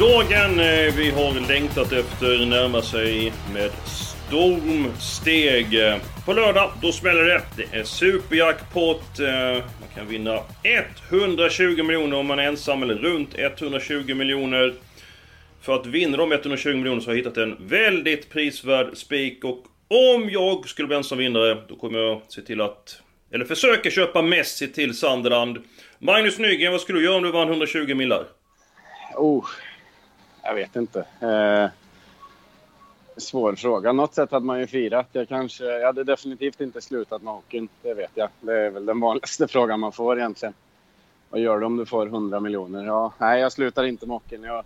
Dagen eh, vi har längtat efter närmar sig med stormsteg. Eh, på lördag, då smäller det. Det är superjackpot. Eh, man kan vinna 120 miljoner om man är ensam, eller runt 120 miljoner. För att vinna de 120 miljoner så har jag hittat en väldigt prisvärd spik och om jag skulle bli ensam vinnare då kommer jag se till att... Eller försöka köpa Messi till Sunderland. Magnus Nygren, vad skulle du göra om du vann 120 millar? Oh, jag vet inte. Eh, svår fråga. Något sätt hade man ju firat. Jag, kanske, jag hade definitivt inte slutat med hockeyn, det vet jag. Det är väl den vanligaste frågan man får egentligen. Vad gör du om du får 100 miljoner? Ja, nej, jag slutar inte med hockeyn. Jag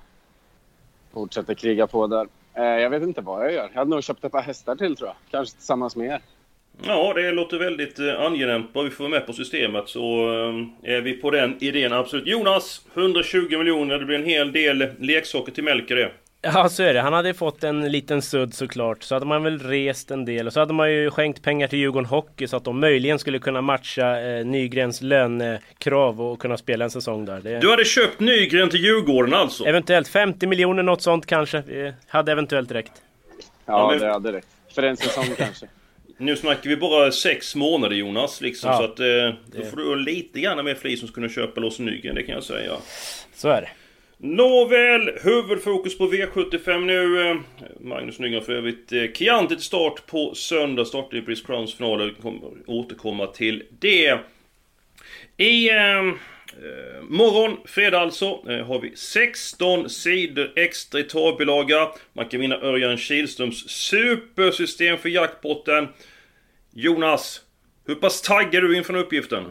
fortsätter kriga på där. Eh, jag vet inte vad jag gör. Jag hade nog köpt ett par hästar till tror jag. Kanske tillsammans med er. Ja, det låter väldigt eh, angenämt. Bara vi får med på systemet så eh, är vi på den idén absolut. Jonas, 120 miljoner. Det blir en hel del leksaker till Melker det. Ja, så är det. Han hade fått en liten sudd såklart. Så hade man väl rest en del. Och så hade man ju skänkt pengar till Djurgården Hockey så att de möjligen skulle kunna matcha eh, Nygrens lönekrav och kunna spela en säsong där. Det... Du hade köpt Nygren till Djurgården alltså? Eventuellt 50 miljoner, något sånt kanske. Det hade eventuellt räckt. Ja, Ja, men- det hade räckt. För en säsong kanske. Nu snackar vi bara sex månader Jonas, liksom. Ja, så att eh, då får du lite grann mer flis som skulle köpa loss Nygren, det kan jag säga. Så är det. Nåväl, huvudfokus på V75 nu. Eh, Magnus Nygren för övrigt. Eh, Chianti till start på söndag. Startar i British Crowns finaler. Kommer återkomma till det. I eh, eh, morgon, fredag alltså, eh, har vi 16 sidor extra i torrbilaga. Man kan vinna Örjan Kihlströms supersystem för jackpotten. Jonas, hur pass taggad är du inför den uppgiften?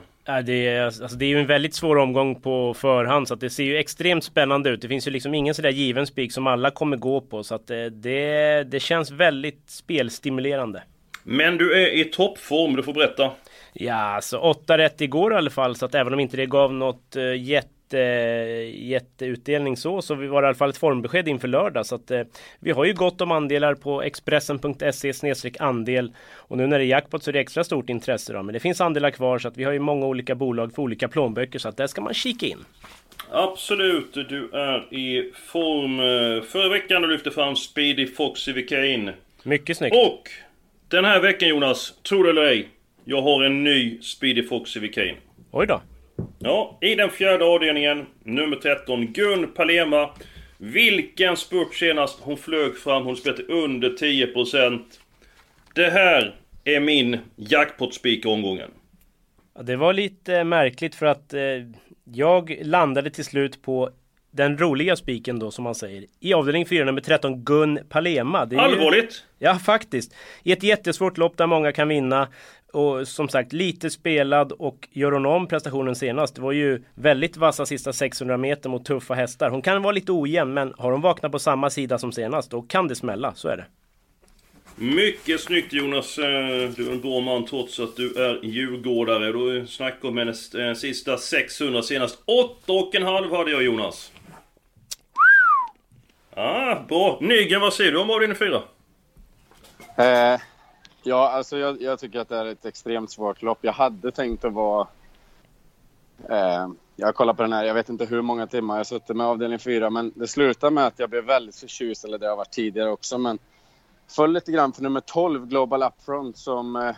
Det, är, alltså, det är ju en väldigt svår omgång på förhand så att det ser ju extremt spännande ut. Det finns ju liksom ingen sådär given spik som alla kommer gå på så att eh, det, det känns väldigt spelstimulerande. Men du är i toppform, du får berätta. Ja, alltså 8 rätt igår i alla fall så att även om inte det gav något uh, jätte, jätteutdelning så, så vi var i alla fall ett formbesked inför lördag. Så att eh, vi har ju gott om andelar på Expressen.se andel och nu när det är jackpot så är det extra stort intresse då. Men det finns andelar kvar så att vi har ju många olika bolag för olika plånböcker så att där ska man kika in. Absolut, du är i form. Eh, Förra veckan du lyfte fram Speedy Foxy Kane. Mycket snyggt. Och den här veckan Jonas, tro det eller ej, jag har en ny Speedy Foxy Kane. Oj då. Ja, i den fjärde avdelningen, nummer 13, Gun Palema. Vilken spurt senast hon flög fram, hon spelade under 10%. Det här är min jackpot-spik omgången. Ja, det var lite märkligt för att eh, jag landade till slut på den roliga spiken då som man säger. I avdelning 4 nummer 13 Gun Palema. Det är ju- Allvarligt? Ja faktiskt. I ett jättesvårt lopp där många kan vinna. Och som sagt lite spelad och gör hon om prestationen senast. Det var ju väldigt vassa sista 600 meter mot tuffa hästar. Hon kan vara lite ojämn men har hon vaknat på samma sida som senast då kan det smälla. Så är det. Mycket snyggt Jonas. Eh, Du är en bra man trots att du är djurgårdare. Då snackar om hennes eh, sista 600 senast. 8,5 hade jag Jonas. Ah, bra. Nygren, vad säger du om avdelning 4? Eh, ja, alltså jag, jag tycker att det är ett extremt svårt lopp. Jag hade tänkt att vara... Eh, jag har kollat på den här, jag vet inte hur många timmar jag har suttit med avdelning 4, men det slutar med att jag blev väldigt förtjust, eller det har varit tidigare också, men föll lite grann för nummer 12, Global Upfront, som eh,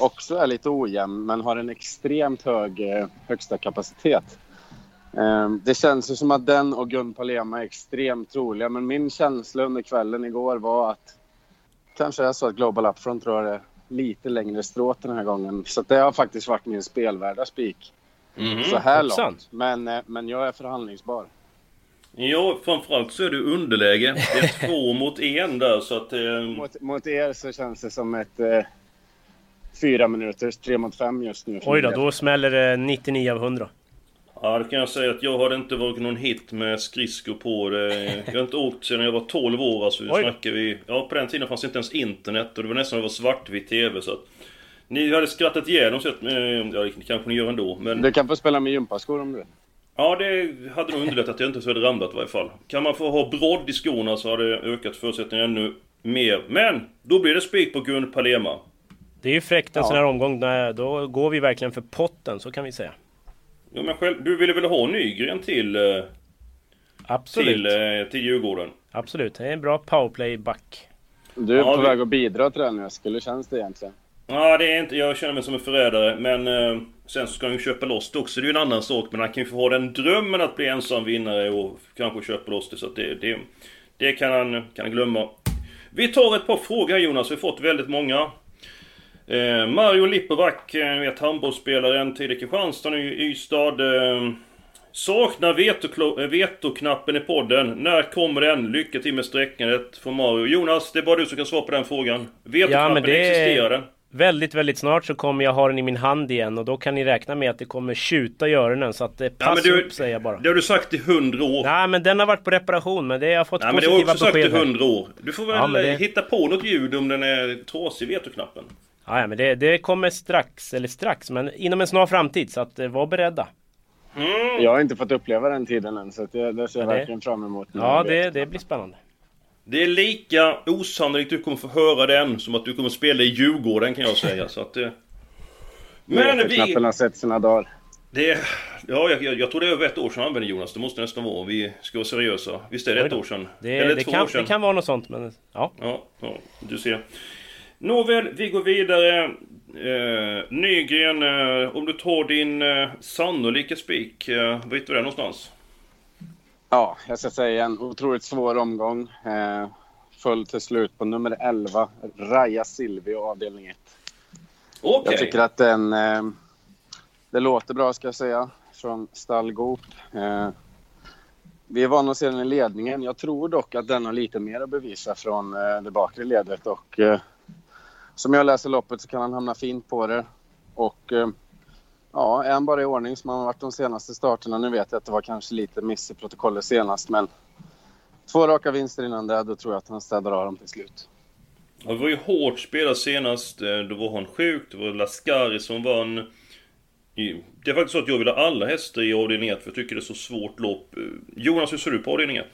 också är lite ojämn, men har en extremt hög eh, högsta kapacitet. Eh, det känns ju som att den och Gun Palema är extremt troliga, men min känsla under kvällen igår var att kanske är så att Global Upfront drar det lite längre stråt den här gången. Så det har faktiskt varit min spelvärda spik Mhm. så här långt. Men, eh, men jag är förhandlingsbar. Ja, framförallt så är det underläge. Det är två mot en där så att... Eh... Mot, mot er så känns det som ett eh, fyra minuters tre mot fem just nu. Oj då, då smäller det 99 av 100. Ja, det kan jag säga att jag har inte varit någon hit med skridskor på det. Jag har inte åkt sedan jag var 12 år alltså. Oj. Snackar vi... Ja, på den tiden fanns inte ens internet och det var nästan det var svartvit TV så att... Ni hade skrattat ihjäl dem sett... eh, Ja, det kanske ni gör ändå, men... Du kan få spela med gympaskor om du vill. Ja, det hade nog underlättat att jag inte hade ramlat i varje fall. Kan man få ha brodd i skorna så har det ökat förutsättningarna ännu mer. Men! Då blir det spik på Gun Palema. Det är ju fräckt en Ja. sån här omgång. När, då går vi verkligen för potten, så kan vi säga. Ja, men själv, du ville väl ha Nygren till, eh, Absolut. till, eh, till Djurgården? Absolut. Det är en bra powerplay-back. Du är Ja, på vi- väg att bidra till den nu. Skulle känns det egentligen. Ja, det är inte... Jag känner mig som en förrädare, men... Eh, sen så ska han ju köpa loss det också. Det är ju en annan sak, men han kan ju få ha den drömmen att bli ensam vinnare och kanske köpa loss det. Så att det, det, det kan, han, kan han glömma. Vi tar ett par frågor här Jonas, vi har fått väldigt många. Eh, Mario eh, ni vet handbollsspelaren, tidigare Kristianstad, nu i Ystad. Eh, saknar eh, vetoknappen i podden. När kommer den? Lycka till med sträckandet från Mario. Jonas, det är bara du som kan svara på den frågan. Vetoknappen, men det- existerar den? Väldigt, väldigt snart så kommer jag ha den i min hand igen och då kan ni räkna med att det kommer tjuta i öronen så att eh, Ja, pass men du- upp säger jag bara. Det har du sagt i hundra år. Nej men den har varit på reparation men det jag har fått Nej men det har positiva du också sagt i besked. hundra år. Du får väl Ja, det- eh, hitta på något ljud om den är trasig, vetoknappen. Ja, ja men det, det kommer strax, eller strax, men inom en snar framtid så att eh, var beredda. Jag har inte fått uppleva den tiden än, så att det, det ser jag Ja, det- verkligen fram emot. Ja det, det blir spännande. Det är lika osannolikt du kommer få höra den som att du kommer spela i Djurgården kan jag säga. Så att, eh. Men vi... Knappen har sett sina dagar. Det, ja, jag, jag, jag tror det är över ett år sedan han använde Jonas. Det måste nästan vara. Vi ska vara seriösa. Visst är det ett år sedan? Det, Eller det, två kan, år sedan? det kan vara något sånt men ja. Ja, ja, du ser. Nåväl, vi går vidare. Eh, Nygren, eh, om du tar din eh, sannolika spik, eh, var hittar du den någonstans? Ja, jag ska säga en otroligt svår omgång. Eh, föll till slut på nummer 11, Raja Silvio, avdelning 1. Okej. Jag tycker att den... Eh, det låter bra, ska jag säga, från Stall Goop. Eh, vi är vana att se den i ledningen. Jag tror dock att den har lite mer att bevisa från eh, det bakre ledet. Och, eh, som jag läser loppet så kan han hamna fint på det. Och eh, ja, är han bara i ordning som han har varit de senaste starterna. Nu vet jag att det var kanske lite miss i protokollet senast, men två raka vinster innan det, då tror jag att han städar av dem till slut. Ja, Det var ju hårt spelat senast. Eh, då var han sjuk. Det var Lascari som vann. Det är faktiskt så att jag vill ha alla hästar i avdelning 1 för jag tycker det är så svårt lopp. Eh, Jonas, hur ser du på avdelning 1?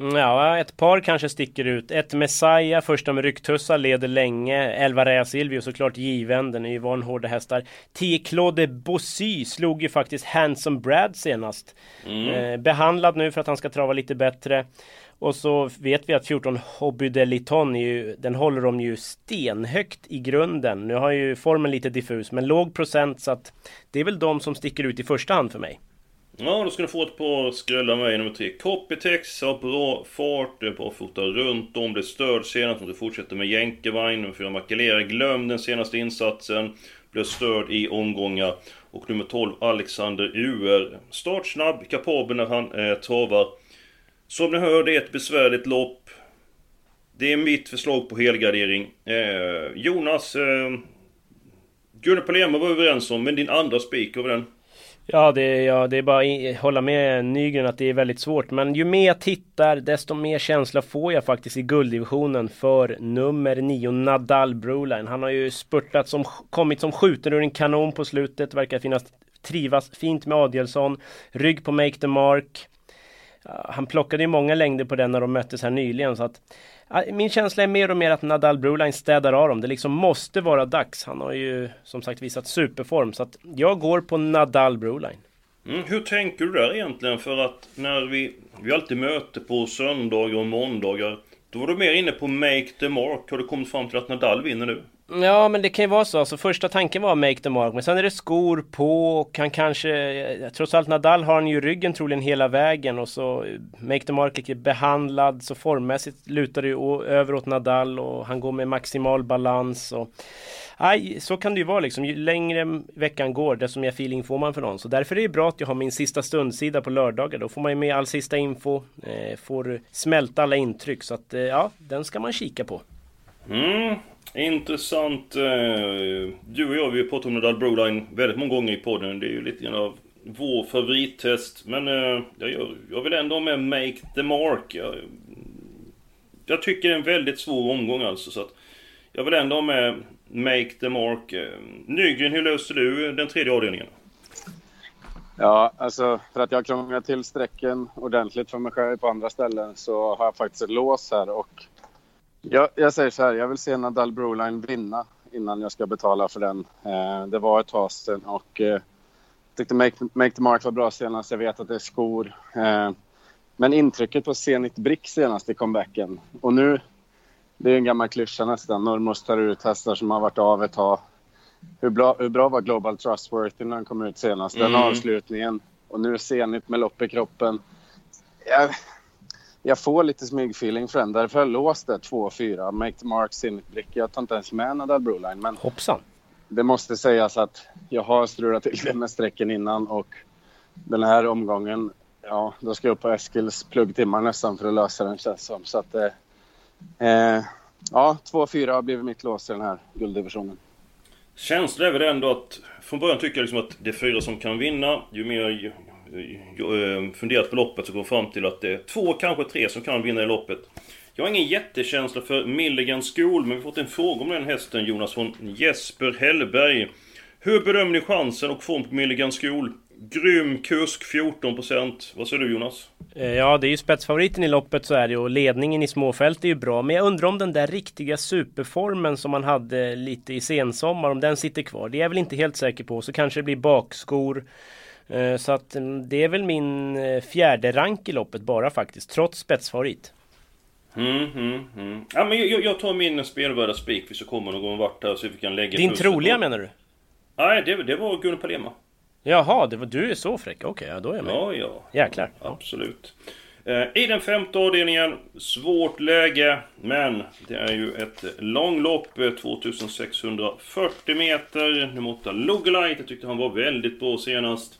Mm, Ja, ett par kanske sticker ut. Ett Messiah, första med rycktussar, leder länge. 11 Rea Silvio såklart given, den är ju van hårda hästar. 10 Claude Bossy slog ju faktiskt Handsome Brad senast. Eh, behandlad nu för att han ska trava lite bättre. Och så vet vi att 14 Hobby Deliton, är ju, den håller de ju stenhögt i grunden. Nu har ju formen lite diffus, men låg procent så att det är väl de som sticker ut i första hand för mig. Ja, då ska du få ett par skrällar med i nummer 3. Copytex har bra fart, det är bra fotad runt om, det är stöd senast. Om du fortsätter med Jänkevagn, nummer 4 Makalera, glöm den senaste insatsen. Blev störd i omgångar. Och nummer 12 Alexander Uer. Startsnabb, kapabel när han eh, travar. Som ni hör, det är ett besvärligt lopp. Det är mitt förslag på helgardering. Eh, Jonas, eh, Gunnar Palema var vi överens om, men din andra spik, vad var den? Ja det, är- ja, det är bara att hålla med Nygren att det är väldigt svårt. Men ju mer jag tittar, desto mer känsla får jag faktiskt i gulddivisionen för nummer 9 Nadal Broline. Han har ju spurtat som, kommit som skjuten ur en kanon på slutet. Verkar finnas, trivas fint med Adielsson. Rygg på Make the Mark. Han plockade ju många längder på den när de möttes här nyligen. Så att, min känsla är mer och mer att Nadal Bruline städar av dem. Det liksom måste vara dags. Han har ju som sagt visat superform. Så att jag går på Nadal Bruline. Mm, hur tänker du där egentligen? För att när vi... Vi har alltid möte på söndagar och måndagar. Då var du mer inne på Make the Mark. Har du kommit fram till att Nadal vinner nu? Ja men det kan ju vara så. Alltså, första tanken var make the mark men sen är det skor på och han kanske eh, Trots allt Nadal har han ju ryggen troligen hela vägen och så eh, Make the mark lite behandlad så formmässigt lutar det ju över åt Nadal och han går med maximal balans. Och, aj, så kan det ju vara liksom. Ju längre veckan går desto mer feeling får man för någon. Så därför är det bra att jag har min sista stundsida på lördagar. Då får man ju med all sista info. Eh, får smälta alla intryck. Så att eh, ja, den ska man kika på. Mm. Intressant. Eh, du och jag, vi har pratat om Nadal Broline väldigt många gånger i podden. Det är ju lite grann av vår favorittest. Men eh, jag, jag vill ändå med Make the Mark. Jag, jag tycker det är en väldigt svår omgång alltså. Så att jag vill ändå med Make the Mark. Eh, Nygren, hur löste du den tredje avdelningen? Ja, alltså för att jag krånglar till strecken ordentligt för mig själv på andra ställen så har jag faktiskt ett lås här och jag, jag säger så här, jag vill se Nadal Broline vinna innan jag ska betala för den. Eh, det var ett tag sedan och eh, tyckte Make, Make the Mark var bra senast. Jag vet att det är skor. Eh, men intrycket på Zenit Brick senast i comebacken och nu, det är en gammal klyscha nästan. Normos tar ut hästar som har varit av ett tag. Hur bra, hur bra var Global Trustworthy när han kom ut senast? Den mm. avslutningen. Och nu Zenit med lopp i kroppen. Jag, jag får lite smygfeeling för den. Därför har jag låst det 2-4. Make the mark, Zenit Brick. Jag tar inte ens med Nadal Broline. Men Hoppsan. Det måste sägas att jag har strulat till det med strecken innan och den här omgången, ja, då ska jag upp på Eskils pluggtimmar nästan för att lösa den känns som. Så att, eh, ja, 2-4 har blivit mitt lås i den här gulddivisionen. Känslan är väl ändå att, från början tycker jag liksom att det är fyra som kan vinna. Ju mer Eh, Eh, funderat på loppet så går fram till att det är två, kanske tre som kan vinna i loppet. Jag har ingen jättekänsla för Milligan School, men vi har fått en fråga om den hästen Jonas från Jesper Hellberg. Hur bedömer ni chansen och form på Milligan School? Grym kusk, 14%. Vad säger du Jonas? Eh, ja, det är ju spetsfavoriten i loppet så är det och ledningen i småfält är ju bra. Men jag undrar om den där riktiga superformen som man hade lite i sensommar, om den sitter kvar. Det är jag väl inte helt säker på. Så kanske det blir bakskor. Eh, så att mm, det är väl min eh, fjärde rank i loppet bara faktiskt, trots spetsfavorit. Mm, mm, mm. Ja, men jag, jag tar min spelvärda spik, vi ska komma någon vart här så vi kan lägga Din troliga på. menar du? Nej, det, det var Gunnar Palema. Jaha, det var, du är så fräck. Okej, okay, ja, då är jag med. Ja, ja. Jäklar. Ja, absolut. Eh, I den femte avdelningen, svårt läge, men det är ju ett långlopp, 2640 meter. Nu måste Lookalite, jag tyckte han var väldigt bra senast.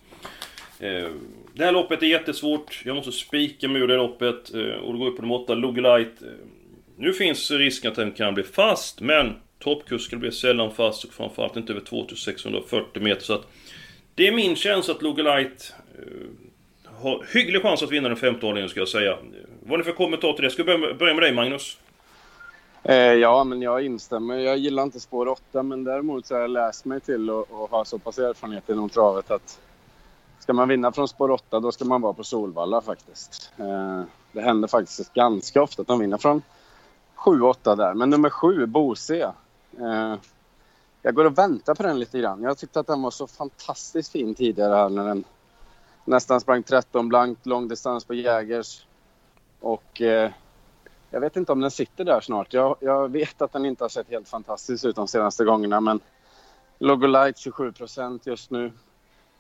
Eh, det här loppet är jättesvårt. Jag måste spika mig ur det loppet. Eh, och då går vi på nummer 8, Lugelight. Eh, nu finns risken att den kan bli fast, men toppkusken blir sällan fast och framförallt inte över 2640 meter. Så att det är min känsla att Lugelight har hygglig chans att vinna den femte avdelningen, ska jag säga. Vad har ni för kommentar till det? Ska vi börja med dig, Magnus? ja, men jag instämmer. Jag gillar inte spår 8, men däremot så har jag läst mig till och, och har så pass erfarenhet inom travet att Ska man vinna från spår 8 då ska man vara på Solvalla faktiskt. Eh, det händer faktiskt ganska ofta att de vinner från 7-8 där. Men nummer 7, Bose. Eh, jag går och väntar på den lite grann. Jag tyckte att den var så fantastiskt fin tidigare här när den nästan sprang 13 blankt, långdistans på Jägers. Och eh, jag vet inte om den sitter där snart. Jag, jag, vet att den inte har sett helt fantastisk ut de senaste gångerna men Logolite 27 procent just nu.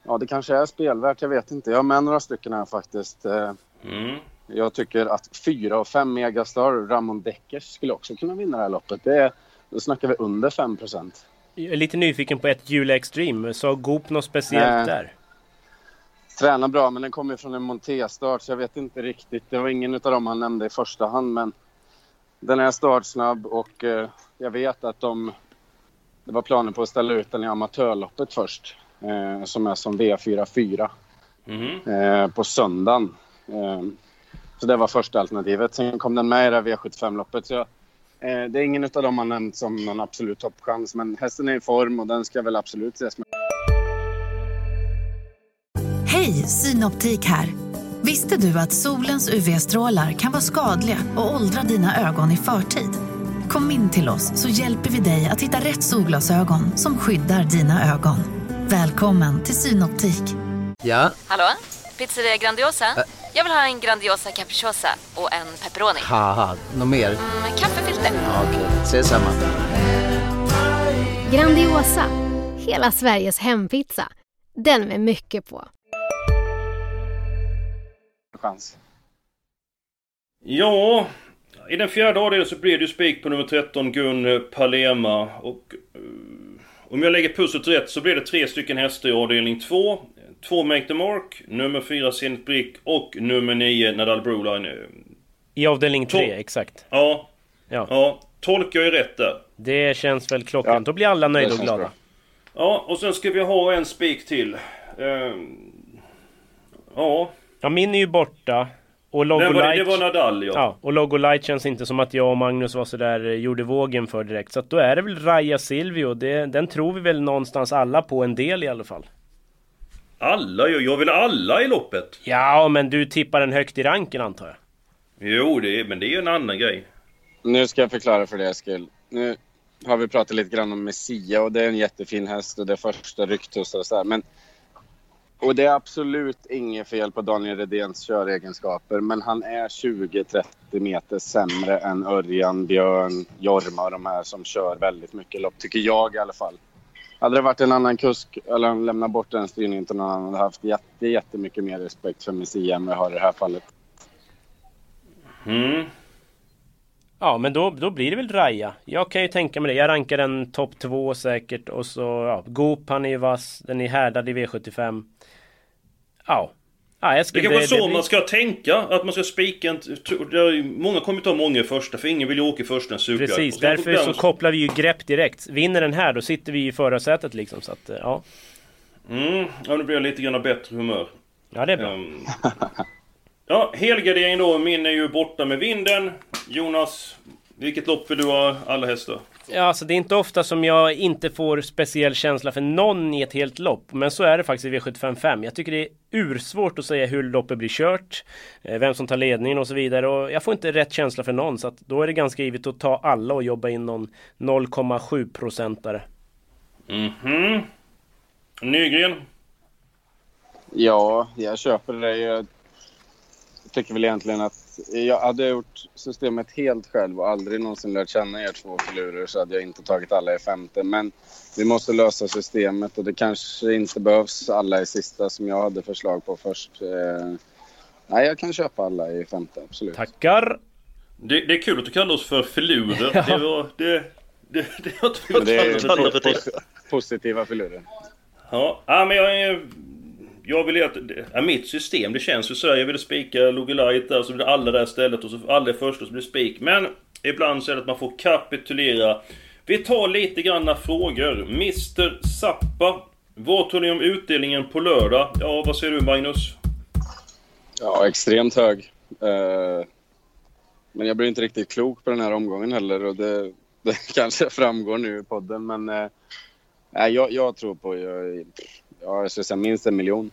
Ja, det kanske är spelvärt. Jag vet inte. Jag har med några stycken här faktiskt. Eh, mm. Jag tycker att 4 och 5 Megastar, Ramon Deckers, skulle också kunna vinna det här loppet. Det är, då snackar vi under 5 procent. Jag är lite nyfiken på ett Jula Extreme. Så Goop något speciellt där? Tränar bra, men den kommer från en Monté-start så jag vet inte riktigt. Det var ingen av dem han nämnde i första hand, men den är startsnabb och eh, jag vet att de... Det var planen på att ställa ut den i amatörloppet först eh, som är som V44 mm. eh, på söndagen. Eh, så det var första alternativet. Sen kom den med i det V75-loppet. Så, eh, det är ingen av dem man nämnt som någon absolut toppchans, men hästen är i form och den ska väl absolut ses med. Hej, Synoptik här! Visste du att solens UV-strålar kan vara skadliga och åldra dina ögon i förtid? Kom in till oss så hjälper vi dig att hitta rätt solglasögon som skyddar dina ögon. Välkommen till Synoptik. Ja? Hallå? Pizzeria Grandiosa? Ä Jag vill ha en Grandiosa capriciosa och en pepperoni. något mer? Mm, kaffefilter. Ja, Okej, okay. ses samma. Grandiosa, hela Sveriges hempizza. Den med mycket på. Chans. Ja, i den fjärde avdelningen så blir det ju spik på nummer 13 Gun Palema. Och eh, om jag lägger pusslet rätt så blir det tre stycken hästar i avdelning 2. Två Make the Mark, nummer 4 Zenit Brick och nummer 9 Nadal Broline. I avdelning 3, Tol- exakt. Ja, Ja. ja. Tolkar jag ju rätt där? Det känns väl klockrent. Ja, Då blir alla nöjda och glada. bra. Ja, och sen ska vi ha en spik till. Ehm, ja, Ja, min är ju borta. Och det var, Logolight... det var Nadal ja. Ja, och Logolight känns inte som att jag och Magnus var sådär eh, gjorde vågen för direkt. Så att då är det väl Raja Silvio. Det, den tror vi väl någonstans alla på en del i alla fall. Alla, jag, jag vill alla i loppet. Ja, men du tippar den högt i ranken antar jag. Jo, det är, men det är ju en annan grej. Nu ska jag förklara för dig Eskil. Nu har vi pratat lite grann om Messia och det är en jättefin häst och det är första rycktussar och så här. Men, och det är absolut inget fel på Daniel Redéns köregenskaper. Men han är 20-30 meter sämre än Örjan, Björn, Jorma och de här som kör väldigt mycket lopp. Tycker jag i alla fall. Hade det varit en annan kusk eller han lämnar bort den styrningen till någon annan hade haft jätte, jättemycket mer respekt för Messia än vad jag har i det här fallet. Mm. Ja, men då, då blir det väl Raja. Jag kan ju tänka mig det. Jag rankar den topp 2 säkert. Och så, ja, Goop, han är ju vass. Den är härdad i V75. Ja. Ja, jag Det skulle, kanske är så blir- man ska tänka, att man ska spika en... det Många kommer ta många i första, för ingen vill ju åka i första en superjakt. Precis, därför så kopplar vi ju grepp direkt. Vinner den här, då sitter vi i förarsätet liksom. Så att, ja. Mm, ja nu blir jag lite grann bättre humör. Ja, det är bra. Ehm, ja, helgardering då. Min är ju borta med vinden. Jonas, vilket lopp vill du ha alla hästar? Ja, alltså det är inte ofta som jag inte får speciell känsla för någon i ett helt lopp. Men så är det faktiskt i V755. Jag tycker det är ursvårt att säga hur loppet blir kört. eh, Vem som tar ledningen och så vidare. Och jag får inte rätt känsla för någon. Så att då är det ganska givet att ta alla och jobba in någon 0,7 procentare. Mhm. Nygren? Ja, jag köper det. Tycker väl egentligen att jag hade gjort systemet helt själv och aldrig någonsin lärt känna er två filurer så hade jag inte tagit alla i femte. Men vi måste lösa systemet och det kanske inte behövs alla i sista som jag hade förslag på först. Eh, nej, jag kan köpa alla i femte, absolut. Tackar! Det, det är kul att du kallar oss för filurer. Ja. Det var... Det, det, det har inte är varit positiva filurer. Ja, ja men jag är... Jag vill ju att... Ja, mitt system, det känns ju så här. Jag ville spika Logolite där, så blir det alla där istället och så alla är först och så blir det spik. Men ibland så är det att man får kapitulera. Vi tar lite granna frågor. Mr Zappa. Vad tror ni om utdelningen på lördag? Ja, vad säger du Magnus? Ja, extremt hög. Eh, men jag blir inte riktigt klok på den här omgången heller och det, det kanske framgår nu i podden. Men eh, nej, jag, jag tror på, jag, jag ska säga minst en miljon.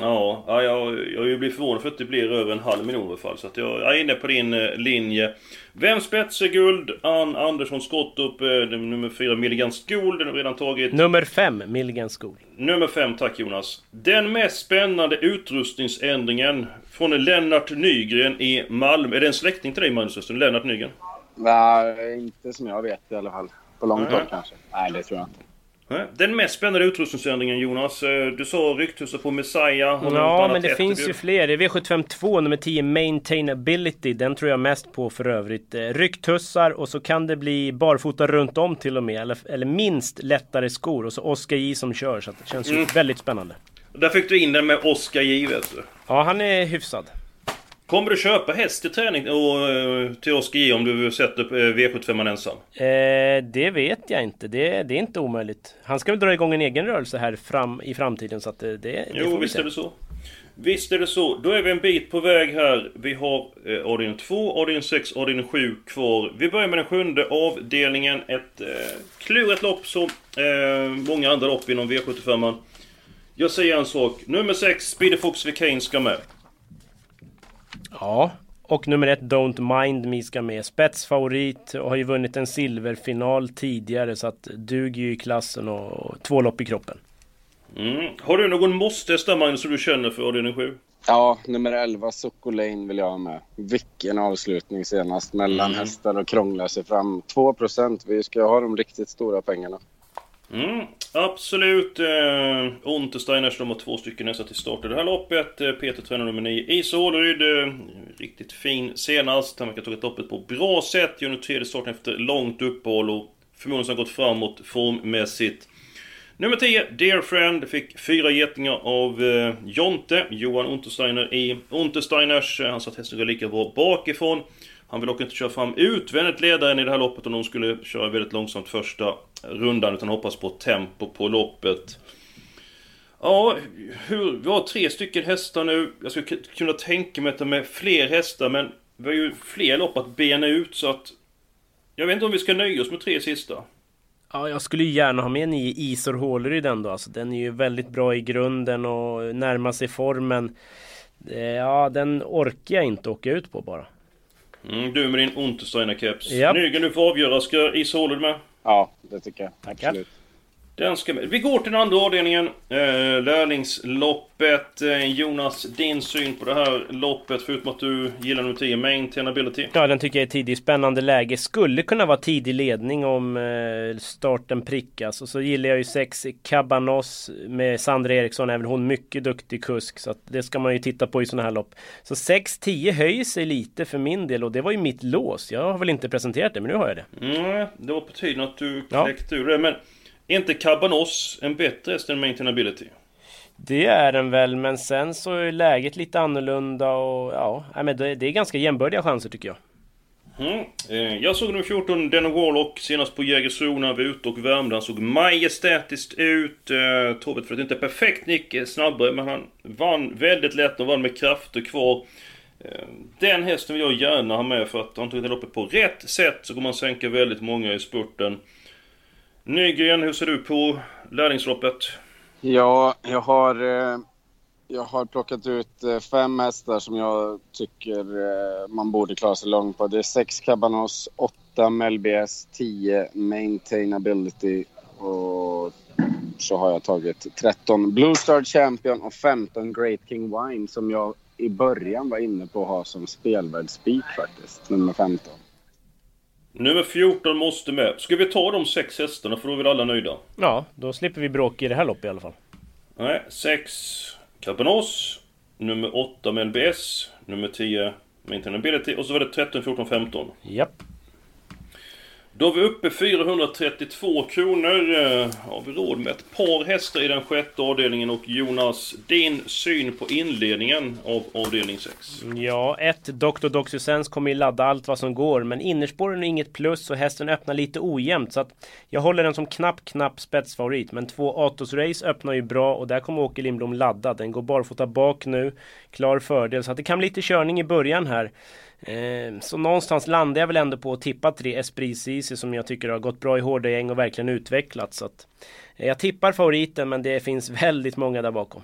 Ja, ja jag, jag blir förvånad för att det blir över en halv miljon i alla fall. Så att jag, jag är inne på din eh, linje. Vem spetsar guld? Ann Andersson skott upp eh, nummer 4 Milligan Skol. Den har redan tagit. Nummer 5, Milligan School. Nummer 5, tack Jonas. Den mest spännande utrustningsändringen från Lennart Nygren i Malmö. Är det en släkting till dig Magnus Östen? Lennart Nygren? Nej, inte som jag vet i alla fall. På långt håll kanske. Nej, det tror jag inte. Den mest spännande utrustningsändringen Jonas. Eh, Du sa rykthuset på Messiah. Har Ja, men det finns ju fler. Det är V752 nummer 10 Maintainability. Den tror jag mest på för övrigt. Eh, Rycktussar och så kan det bli barfota runt om till och med. Eller, eller minst lättare skor. Och så Oskar J som kör. Så det känns ju Mm. väldigt spännande. Där fick du in den med Oskar J vet du. Ja, han är hyfsad. Kommer du köpa häst till träning och eh, till Oskar J om du sätter eh, V75 ensam? Eh, det vet jag inte. Det, det är inte omöjligt. Han ska väl dra igång en egen rörelse här fram, i framtiden. Så att det, det, Jo, får vi visst se. är det så. Visst är det så. Då är vi en bit på väg här. Vi har eh, avdelning 2, avdelning 6, avdelning 7 kvar. Vi börjar med den sjunde avdelningen. Ett eh, klurigt lopp som eh, många andra lopp inom V75. Jag säger en sak. Nummer 6, Speedy Fox Vicane ska med. Ja, och nummer ett Don't Mind Me ska med. Spetsfavorit och har ju vunnit en silverfinal tidigare så att duger ju i klassen och två lopp i kroppen. Mm. Har du någon måste Magnus som du känner för avdelning 7? Ja, nummer 11, Socko Lane vill jag ha med. Vilken avslutning senast mellan Mm. hästar och krångla sig fram. 2% Vi ska ha de riktigt stora pengarna. Mm, absolut. Eh, Untersteiners, de har två stycken hästar till start i det här loppet. Eh, Peter tränar nummer 9, i Solryd. Eh, riktigt fin senast. Han verkar ha tagit loppet på bra sätt. Gör nu tredje starten efter långt uppehåll och förmodligen har gått framåt formmässigt. Nummer 10, Dear Friend, fick fyra getingar av eh, Jonte, Johan Untersteiner i Untersteiners. Eh, han sa att hästen går lika bra bakifrån. Han vill dock inte köra fram utvändigt ledaren i det här loppet om de skulle köra väldigt långsamt första rundan utan hoppas på tempo på loppet. Ja, hur, vi har tre stycken hästar nu. Jag skulle kunna tänka mig att de är fler hästar men vi har ju fler lopp att bena ut så att... Jag vet inte om vi ska nöja oss med tre sista. Ja, jag skulle gärna ha med nio Isor Håleryd ändå. Alltså, den är ju väldigt bra i grunden och närmar sig formen. Eh, Ja, den orkar jag inte åka ut på bara. Mm, du med din Untersteiner-keps. Japp. Nygren, du får avgöra. Ska Is Håled med? Ja, det tycker jag. Tackar. Absolut. Vi går till den andra avdelningen. Eh, lärlingsloppet. Eh, Jonas, din syn på det här loppet, förutom att du gillar nummer 10, Maintainability. Ja, den tycker jag är tidig. Spännande läge. Skulle kunna vara tidig ledning om eh, starten prickas. Och så gillar jag ju sex Cabanos med Sandra Eriksson. Även hon mycket duktig kusk. Så att det ska man ju titta på i sådana här lopp. Så 6-10 höjer sig lite för min del. Och det var ju mitt lås. Jag har väl inte presenterat det, men nu har jag det. Mm, det var på tiden att du Ja. kläckte ur det. Men är inte Cabanos en bättre häst än Maintainability? Det är den väl, men sen så är läget lite annorlunda och ja, men det, det är ganska jämbördiga chanser tycker jag. Mm. Eh, jag såg nummer 14, Denno Warlock, senast på Jägersro när vi var ute och värmde. Han såg majestätiskt ut. Eh, Tobet för att inte perfekt gick eh, snabbare, men han vann väldigt lätt och vann med krafter kvar. Eh, Den hästen vill jag gärna ha med för att han det loppet på rätt sätt så kommer man sänka väldigt många i spurten. Nygren, hur ser du på lärlingsloppet? Ja, jag har, eh, jag har plockat ut eh, fem hästar som jag tycker eh, man borde klara sig långt på. Det är sex Cabanos, åtta Melbs, tio Maintainability och så har jag tagit 13 Blue Star Champion och 15 Great King Wine som jag i början var inne på att ha som spelvärldsspik faktiskt, nummer 15. Nummer 14 måste med. Ska vi ta de sex hästarna för då är vi alla nöjda? Ja, då slipper vi bråk i det här loppet i alla fall. Nej, 6 Carbonos. Nummer 8 med LBS. Nummer 10 Maintainability. Och så var det 13, 14, 15. Japp. Då är vi uppe 432 kronor. Eh, har vi råd med ett par hästar i den sjätte avdelningen? Och Jonas, din syn på inledningen av avdelning 6? Ja, ett Dr. Doxysens kommer ju ladda allt vad som går men innerspåren är inget plus och hästen öppnar lite ojämnt så att jag håller den som knapp, knapp spetsfavorit men två Atos Race öppnar ju bra och där kommer Åke Lindblom ladda. Den går barfota bak nu, klar fördel så att det kan bli lite körning i början här. Eh, så någonstans landar jag väl ändå på att tippa tre Esprit Cici som jag tycker har gått bra i hårda gäng och verkligen utvecklats. Så att, eh, jag tippar favoriten men det finns väldigt många där bakom.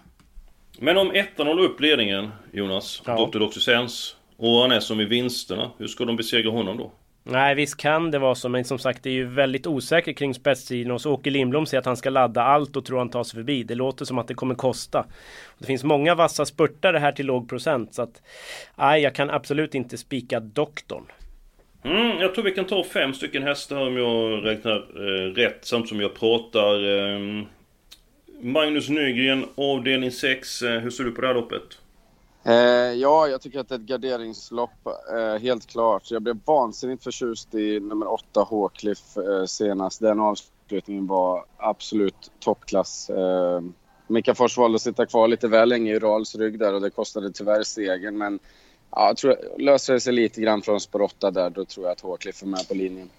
Men om ettan håller upp ledningen, Jonas, Ja. Dr. Doxysens, och han är som i vinsterna, hur ska de besegra honom då? Nej visst kan det vara så men som sagt det är ju väldigt osäkert kring spetstiden och så Åke Lindblom säger att han ska ladda allt och tror han tar sig förbi. Det låter som att det kommer kosta. Det finns många vassa spurtare här till låg procent så att nej jag kan absolut inte spika doktorn. Mm, jag tror vi kan ta fem stycken hästar om jag räknar eh, rätt samtidigt som jag pratar. Eh, Magnus Nygren, avdelning 6. Eh, hur ser du på det här loppet? Eh, ja, jag tycker att det är ett garderingslopp, eh, helt klart. Jag blev vansinnigt förtjust i nummer 8 Håkliff eh, senast. Den avslutningen var absolut toppklass. Eh, Mika Fors valde att sitta kvar lite väl länge i Rals rygg där och det kostade tyvärr segern. Men ja, jag tror, löser det sig lite grann från spår 8 där, då tror jag att Håkliff är med på linjen.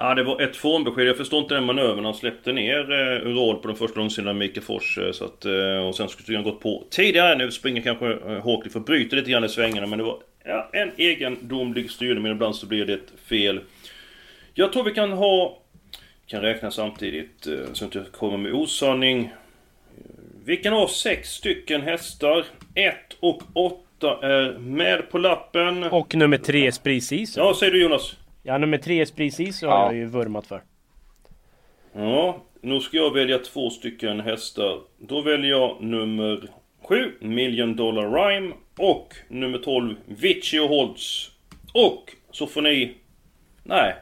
Ja, det var ett formbesked. Jag förstår inte den manövern. Han släppte ner eh, Ural på den första långsidan Mikael Fors. Eh, så att, eh, och sen skulle han gått på tidigare. Nu springer kanske eh, Håkliff och bryter lite grann i svängarna. Men det var ja, en egendomlig styrning. Men ibland så blir det ett fel. Jag tror vi kan ha... kan räkna samtidigt eh, så att jag inte kommer med osanning. Vi kan ha sex stycken hästar. 1 och 8 är med på lappen. Och nummer tre Esprit Cici. Ja, säger du Jonas? Ja nummer tre Cici har Ja. jag ju vurmat för. Ja, nu ska jag välja två stycken hästar. Då väljer jag nummer 7 Million Dollar Rhyme och nummer 12 Vici och Holtz. Och så får ni... Nej.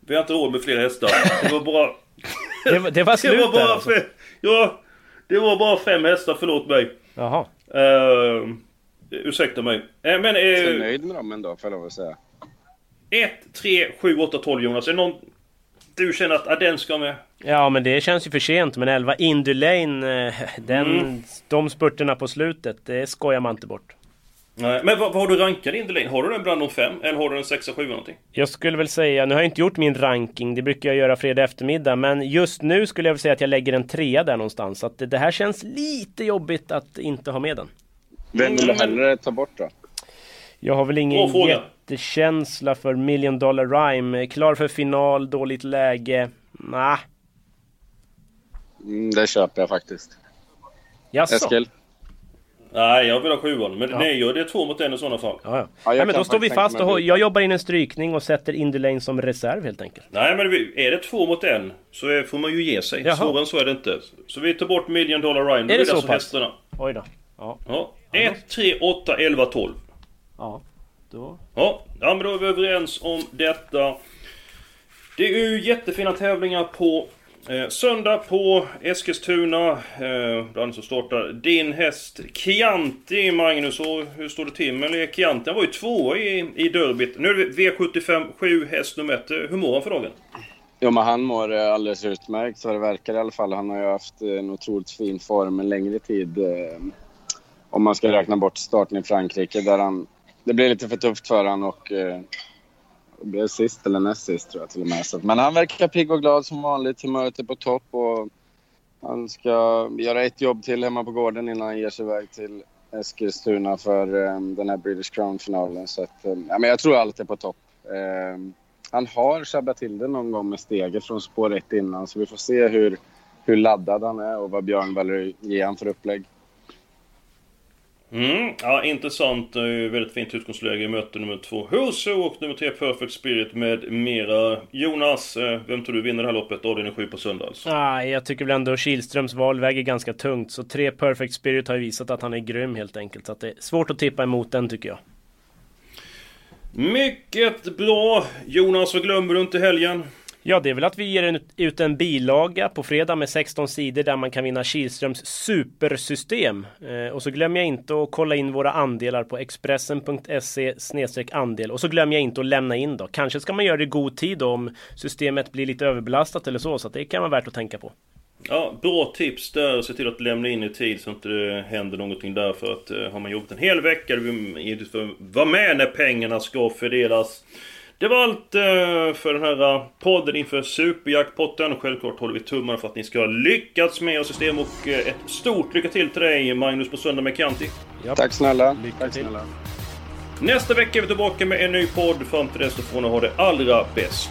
Vi har inte råd med fler hästar. Det var bara... Det, var- det var slut det var där bara alltså. fem, Ja, det var bara fem hästar, förlåt mig. Jaha. Uh, ursäkta mig. Eh, men... Jag är Uh, nöjd med dem ändå, får jag lov att säga. 1, 3, 7, 8, 12 Jonas. Är det någon du känner att ah, den ska med? Ja men det känns ju för sent men 11 Indulane, eh, den, Mm. de spurterna på slutet, det skojar man inte bort. Nej, men vad, vad har du rankat in Delane? Har du den bland de fem? Eller har du en 6 7 någonting? Jag skulle väl säga, nu har jag inte gjort min ranking, det brukar jag göra fredag eftermiddag, men just nu skulle jag väl säga att jag lägger en trea där någonstans. Så att det, det här känns lite jobbigt att inte ha med den. Vem vill du hellre ta bort då? Jag har väl ingen jättekänsla för Million Dollar Rhyme. Klar för final, dåligt läge. Nah. Mm, det köper jag faktiskt. Jaså? Eskil? Nej, jag vill ha sjuan. Men Ja. nej, det är två mot en i sådana fall. Ja, ja. Ja, Nej, men då står vi fast och jag jobbar in en strykning och sätter Indulane som reserv helt enkelt. Nej, men vi- är det två mot en så är, får man ju ge sig. Jaha. Svårare än så är det inte. Så vi tar bort Million Dollar Ryan. Är det blir så alltså pass? hästarna. Oj då. Ja. Ja. 1, 3, 8, 11, 12. Ja. Då. Ja, ja men då är vi överens om detta. Det är ju jättefina tävlingar på eh, söndag på Eskilstuna. Eh, bland så startar din häst Chianti, Magnus. Och hur står det till med Chianti? Han var ju två i, i derbyt. Nu är det V75 7 häst nummer 1. Hur mår han för dagen? Jo, men han mår eh, alldeles utmärkt, så det verkar i alla fall. Han har ju haft eh, en otroligt fin form en längre tid. eh, Om man ska räkna bort starten i Frankrike, där han... Det blev lite för tufft för honom och... eh, blev sist eller näst sist, tror jag till och med. Så, men han verkar pigg och glad som vanligt. Humöret är på topp och han ska göra ett jobb till hemma på gården innan han ger sig iväg till Eskilstuna för eh, den här British Crown-finalen. Så att, eh, ja, men jag tror allt är på topp. Eh, han har sabbat till det någon gång med steget från spår 1 innan, så vi får se hur, hur laddad han är och vad Björn väljer att ge han för upplägg. Mm, ja intressant. Väldigt fint utgångsläge i möte nummer två Huso och nummer tre Perfect Spirit med mera. Jonas, eh, vem tror du vinner det här loppet? Avdelning 7 på söndag alltså. Ah, jag tycker väl ändå Kihlströms val väger ganska tungt. Så tre Perfect Spirit har ju visat att han är grym helt enkelt. Så att det är svårt att tippa emot den tycker jag. Mycket bra! Jonas, vad glömmer du inte helgen? Ja, det är väl att vi ger ut en bilaga på fredag med 16 sidor där man kan vinna Kihlströms supersystem. Eh, och så glömmer jag inte att kolla in våra andelar på expressen.se andel. Och så glömmer jag inte att lämna in då. Kanske ska man göra det i god tid då, om systemet blir lite överbelastat eller så. Så att det kan vara värt att tänka på. Ja, bra tips där. Se till att lämna in i tid så att det händer någonting där. För att eh, har man jobbat en hel vecka, då vill man givetvis vara med när pengarna ska fördelas. Det var allt eh, för den här eh, podden inför Superjackpotten. Självklart håller vi tummarna för att ni ska lyckas med ert system och eh, ett stort lycka till till dig Magnus på söndag med Kanti. Tack snälla. Lycka Tack till. snälla. Nästa vecka är vi tillbaka med en ny podd. Fram till dess så får ni ha det allra bäst.